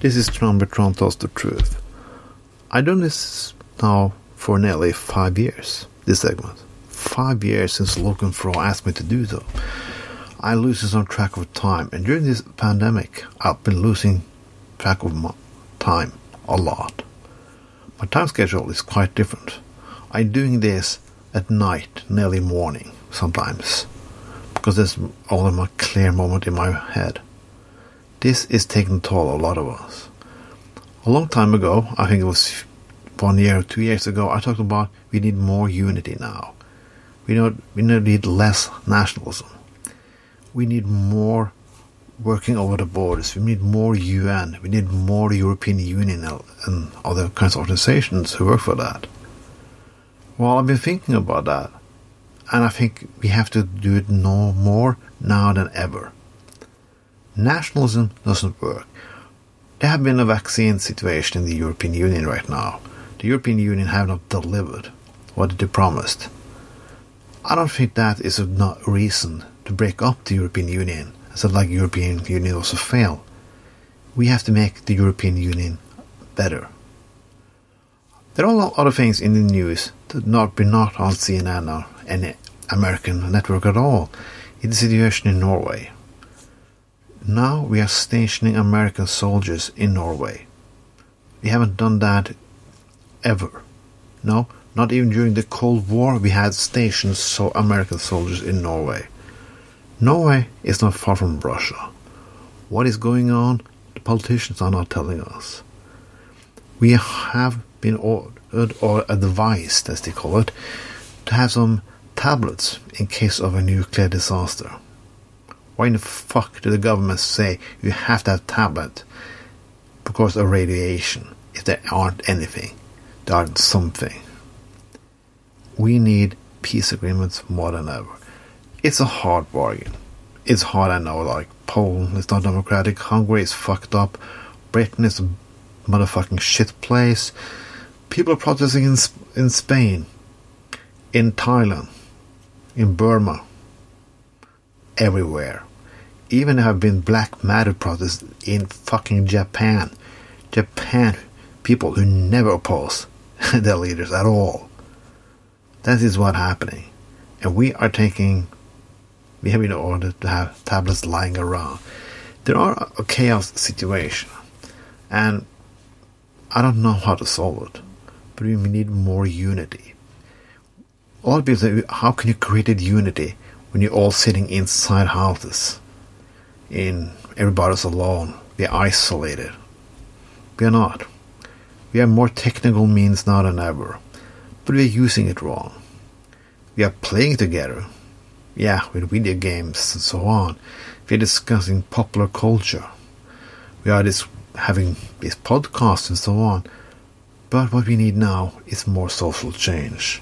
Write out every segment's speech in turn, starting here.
This is Tron Bertrand tells the truth. I've done this now for nearly five years, this segment. Five years since Logan Fro asked me to do so. I lose some track of time, and during this pandemic, I've been losing track of my time a lot. My time schedule is quite different. I'm doing this at night, nearly morning, sometimes, because there's all of my clear moment in my head. This is taking toll a lot of us. A long time ago, I think it was one year or two years ago, I talked about we need more unity now. We don't we don't need less nationalism. We need more working over the borders. We need more UN. We need more European Union and other kinds of organizations who work for that. Well, I've been thinking about that, and I think we have to do it no more now than ever. Nationalism doesn't work. There have been a vaccine situation in the European Union right now. The European Union have not delivered what they promised. I don't think that is a reason to break up the European Union so like European Union also fail. We have to make the European Union better. There are a lot of other things in the news that not be not on CNN or any American network at all. In the situation in Norway. Now we are stationing American soldiers in Norway. We haven't done that ever. No, not even during the Cold War we had stationed so American soldiers in Norway. Norway is not far from Russia. What is going on? The politicians are not telling us. We have been ordered or advised, as they call it, to have some tablets in case of a nuclear disaster. Why in the fuck do the government say you have to have tablet because of radiation if there aren't anything? There aren't something. We need peace agreements more than ever it's a hard bargain. It's hard, I know, like, Poland is not democratic, Hungary is fucked up, Britain is a motherfucking shit place. People are protesting in, in Spain, in Thailand, in Burma, everywhere. Even have been Black Matter protests in fucking Japan. Japan, people who never oppose their leaders at all. That is what's happening. And we are taking we have been ordered to have tablets lying around. There are a chaos situation, and I don't know how to solve it, but we need more unity. A lot of people say, how can you create unity when you're all sitting inside houses? In everybody's alone, we're isolated. We are not. We have more technical means now than ever, but we're using it wrong. We are playing together, yeah, with video games and so on. We're discussing popular culture. We are just having these podcasts and so on. But what we need now is more social change.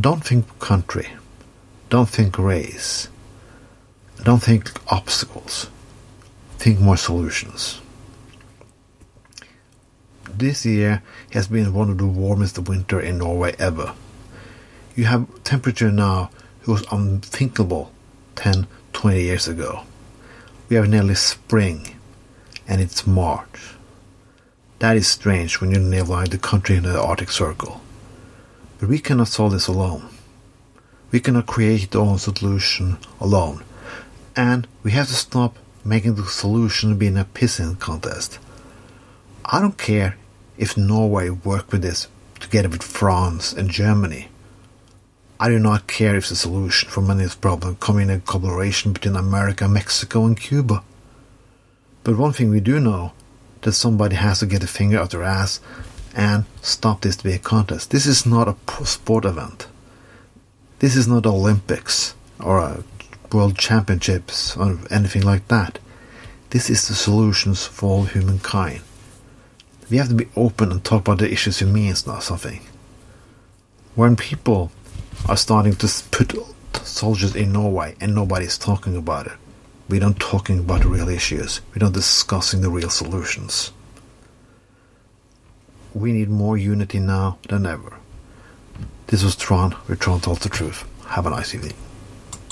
Don't think country. Don't think race. Don't think obstacles. Think more solutions. This year has been one of the warmest winter in Norway ever. You have temperature now it was unthinkable 10, 20 years ago. We have nearly spring, and it's March. That is strange when you nearby the country in the Arctic Circle. But we cannot solve this alone. We cannot create our own solution alone. And we have to stop making the solution being a pissing contest. I don't care if Norway work with this together with France and Germany. I do not care if the solution for many of the problems come in a collaboration between America, Mexico, and Cuba. But one thing we do know that somebody has to get a finger out their ass and stop this to be a contest. This is not a sport event. This is not Olympics or a World Championships or anything like that. This is the solutions for all humankind. We have to be open and talk about the issues it means, not something. When people are starting to put soldiers in Norway and nobody's talking about it. We're not talking about the real issues. We're not discussing the real solutions. We need more unity now than ever. This was Tron, where Tron told the truth. Have a nice evening.